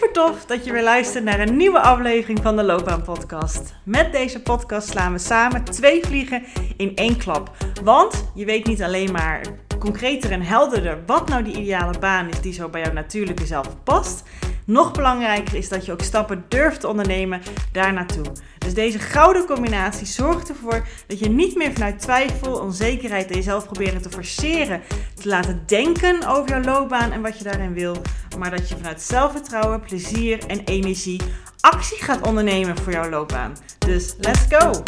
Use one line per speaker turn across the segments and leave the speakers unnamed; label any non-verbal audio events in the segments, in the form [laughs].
Super tof dat je weer luistert naar een nieuwe aflevering van de Loopbaan Podcast. Met deze podcast slaan we samen twee vliegen in één klap. Want je weet niet alleen maar concreter en helderder wat nou die ideale baan is die zo bij jouw natuurlijke zelf past. Nog belangrijker is dat je ook stappen durft te ondernemen daar naartoe. Dus deze gouden combinatie zorgt ervoor dat je niet meer vanuit twijfel, onzekerheid en jezelf proberen te forceren, te laten denken over jouw loopbaan en wat je daarin wil, maar dat je vanuit zelfvertrouwen, plezier en energie actie gaat ondernemen voor jouw loopbaan. Dus let's go!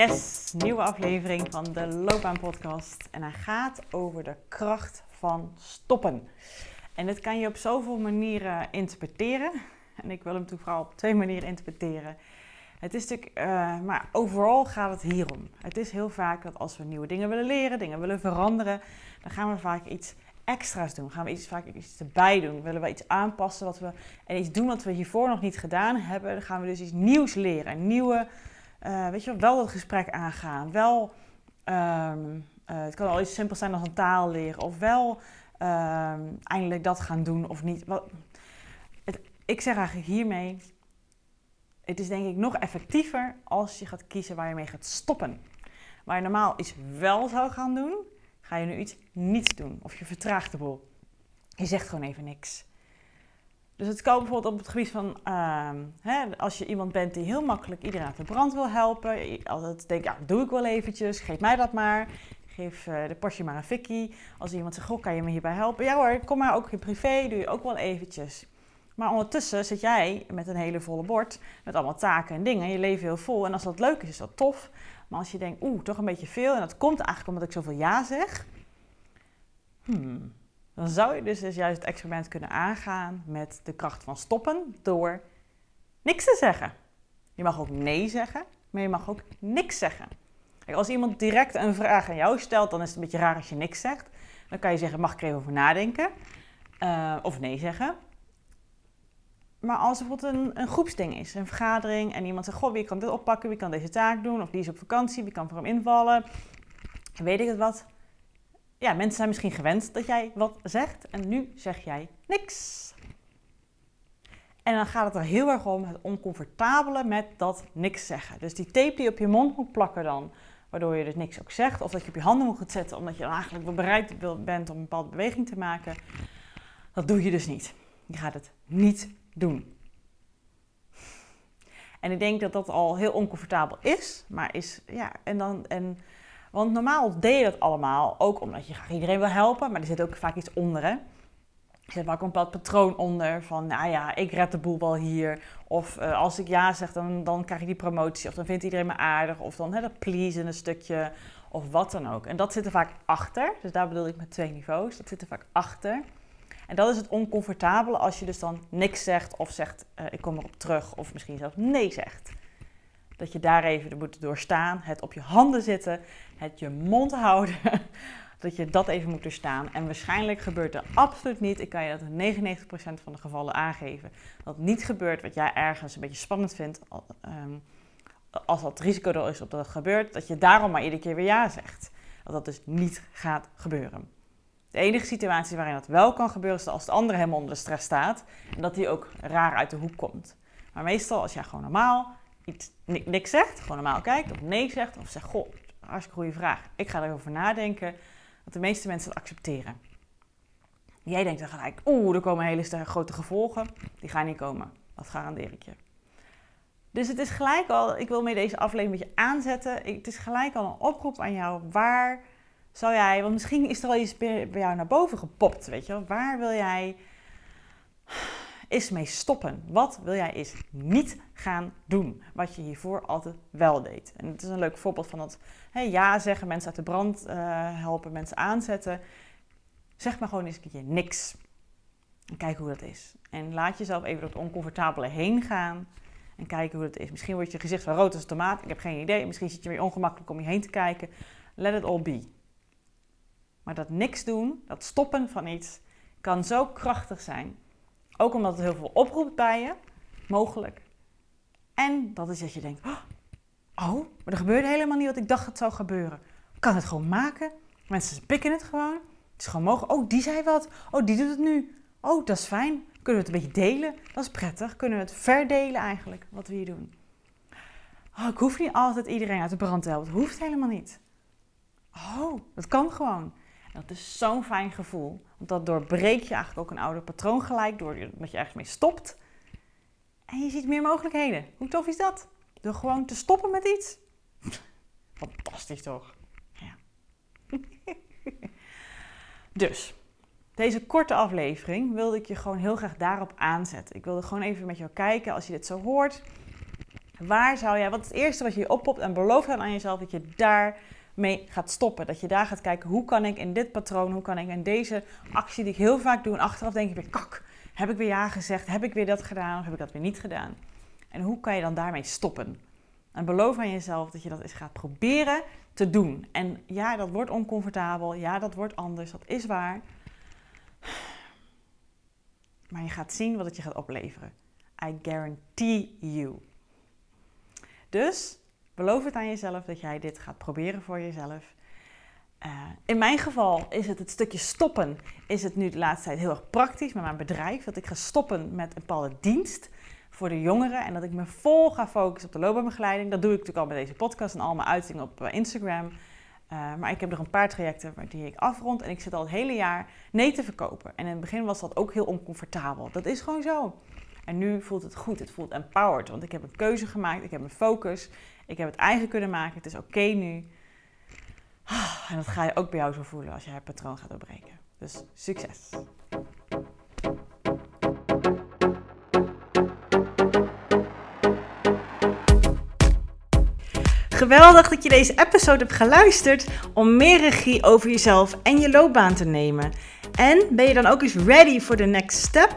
Yes, nieuwe aflevering van de Loopbaan Podcast. En hij gaat over de kracht van stoppen. En dit kan je op zoveel manieren interpreteren. En ik wil hem toen vooral op twee manieren interpreteren. Het is natuurlijk, uh, maar overal gaat het hierom. Het is heel vaak dat als we nieuwe dingen willen leren, dingen willen veranderen, dan gaan we vaak iets extra's doen. Gaan we iets, vaak iets erbij doen. Willen we iets aanpassen wat we, en iets doen wat we hiervoor nog niet gedaan hebben. Dan gaan we dus iets nieuws leren. Nieuwe uh, weet je, wel dat gesprek aangaan. Wel, um, uh, het kan al iets simpels zijn als een taal leren. Of wel um, eindelijk dat gaan doen of niet. Wat, het, ik zeg eigenlijk hiermee, het is denk ik nog effectiever als je gaat kiezen waar je mee gaat stoppen. Waar je normaal iets wel zou gaan doen, ga je nu iets niet doen. Of je vertraagt de boel. Je zegt gewoon even niks. Dus het kan bijvoorbeeld op het gebied van, uh, hè, als je iemand bent die heel makkelijk iedereen uit de brand wil helpen. Altijd denkt, ja, doe ik wel eventjes, geef mij dat maar. Geef uh, de Porsche maar een fikkie. Als iemand zegt, goh, kan je me hierbij helpen? Ja hoor, kom maar ook in privé, doe je ook wel eventjes. Maar ondertussen zit jij met een hele volle bord, met allemaal taken en dingen. Je leven heel vol en als dat leuk is, is dat tof. Maar als je denkt, oeh, toch een beetje veel en dat komt eigenlijk omdat ik zoveel ja zeg. Hmm, dan zou je dus, juist het experiment kunnen aangaan met de kracht van stoppen door niks te zeggen. Je mag ook nee zeggen, maar je mag ook niks zeggen. Kijk, als iemand direct een vraag aan jou stelt, dan is het een beetje raar als je niks zegt. Dan kan je zeggen, mag ik er even over nadenken? Uh, of nee zeggen. Maar als er bijvoorbeeld een, een, groepsding is, een vergadering, en iemand zegt, goh, wie kan dit oppakken, wie kan deze taak doen, of die is op vakantie, wie kan voor hem invallen, weet ik het wat ja, mensen zijn misschien gewend dat jij wat zegt en nu zeg jij niks. En dan gaat het er heel erg om het oncomfortabele met dat niks zeggen. Dus die tape die op je mond moet plakken dan, waardoor je dus niks ook zegt. Of dat je op je handen moet zetten omdat je dan eigenlijk bereid bent om een bepaalde beweging te maken. Dat doe je dus niet. Je gaat het niet doen. En ik denk dat dat al heel oncomfortabel is. Maar is, ja, en dan... En, want normaal deed je dat allemaal, ook omdat je graag iedereen wil helpen, maar er zit ook vaak iets onder, hè. Er zit vaak een bepaald patroon onder van, nou ja, ik red de boel wel hier. Of uh, als ik ja zeg, dan, dan krijg ik die promotie. Of dan vindt iedereen me aardig. Of dan hè, dat pleasen een stukje. Of wat dan ook. En dat zit er vaak achter. Dus daar bedoel ik met twee niveaus. Dat zit er vaak achter. En dat is het oncomfortabele als je dus dan niks zegt. Of zegt, uh, ik kom erop terug. Of misschien zelfs nee zegt. Dat je daar even moet doorstaan. Het op je handen zitten het je mond houden, [laughs] dat je dat even moet doorstaan. En waarschijnlijk gebeurt er absoluut niet, ik kan je dat in 99% van de gevallen aangeven, dat niet gebeurt wat jij ergens een beetje spannend vindt, ehm, als dat risico er is op dat het gebeurt, dat je daarom maar iedere keer weer ja zegt. Dat dat dus niet gaat gebeuren. De enige situatie waarin dat wel kan gebeuren is als de andere helemaal onder de stress staat en dat die ook raar uit de hoek komt. Maar meestal als jij gewoon normaal iets, niks zegt, gewoon normaal kijkt of nee zegt of zegt, goh, hartstikke goede vraag. Ik ga erover nadenken. Dat de meeste mensen het accepteren. Jij denkt dan gelijk, oeh, er komen hele grote gevolgen. Die gaan niet komen. Dat garandeer ik je. Dus het is gelijk al, ik wil mee deze aflevering een beetje aanzetten. Het is gelijk al een oproep aan jou. Waar zou jij, want misschien is er al iets bij jou naar boven gepopt, weet je wel. Waar wil jij is mee stoppen. Wat wil jij eens niet gaan doen? Wat je hiervoor altijd wel deed. En het is een leuk voorbeeld van dat hey, ja zeggen, mensen uit de brand uh, helpen, mensen aanzetten. Zeg maar gewoon eens een keertje niks. En kijk hoe dat is. En laat jezelf even door het oncomfortabele heen gaan. En kijken hoe dat is. Misschien wordt je gezicht van rood als een tomaat. Ik heb geen idee. Misschien zit je weer ongemakkelijk om je heen te kijken. Let it all be. Maar dat niks doen, dat stoppen van iets, kan zo krachtig zijn. Ook omdat het heel veel oproept bij je, mogelijk. En dat is dat je denkt, oh, Oh, maar er gebeurde helemaal niet wat ik dacht dat zou gebeuren. Ik kan het gewoon maken. Mensen pikken het gewoon. Het is gewoon mogelijk. Oh, die zei wat. Oh, die doet het nu. Oh, dat is fijn. Kunnen we het een beetje delen? Dat is prettig. Kunnen we het verdelen eigenlijk, wat we hier doen. Oh, ik hoef niet altijd iedereen uit de brand te helpen. Het hoeft helemaal niet. Oh, dat kan gewoon. Dat is zo'n fijn gevoel. Want dat doorbreek je eigenlijk ook een oude patroon gelijk, doordat je ergens mee stopt. En je ziet meer mogelijkheden. Hoe tof is dat? Door gewoon te stoppen met iets. [laughs] Fantastisch toch? Ja. [laughs] dus, deze korte aflevering wilde ik je gewoon heel graag daarop aanzetten. Ik wilde gewoon even met jou kijken, als je dit zo hoort. Waar zou jij, wat is het eerste wat je oppopt en beloof dan aan jezelf dat je daar gaat stoppen. Dat je daar gaat kijken, hoe kan ik in dit patroon, hoe kan ik in deze actie die ik heel vaak doe en achteraf denk ik weer, kak, heb ik weer ja gezegd, heb ik weer dat gedaan of heb ik dat weer niet gedaan? En hoe kan je dan daarmee stoppen? En beloof aan jezelf dat je dat eens gaat proberen te doen. En ja, dat wordt oncomfortabel, ja, dat wordt anders, dat is waar. Maar je gaat zien wat het je gaat opleveren. I guarantee you. Dus beloof het aan jezelf dat jij dit gaat proberen voor jezelf. Uh, in mijn geval is het het stukje stoppen. Is het nu de laatste tijd heel erg praktisch met mijn bedrijf. Dat ik ga stoppen met een bepaalde dienst voor de jongeren. En dat ik me vol ga focussen op de loopbaanbegeleiding. Dat doe ik natuurlijk al met deze podcast en al mijn uitingen op eh, Instagram. Uh, maar ik heb nog een paar trajecten die ik afrond. En ik zit al het hele jaar nee te verkopen. En in het begin was dat ook heel oncomfortabel. Dat is gewoon zo. En nu voelt het goed. Het voelt empowered. Want ik heb een keuze gemaakt. Ik heb mijn focus. Ik heb het eigen kunnen maken. Het is oké nu. En dat ga je ook bij jou zo voelen als jij het patroon gaat doorbreken. Dus succes! Geweldig dat je deze episode hebt geluisterd om meer regie over jezelf en je loopbaan te nemen. En ben je dan ook eens ready for the next step?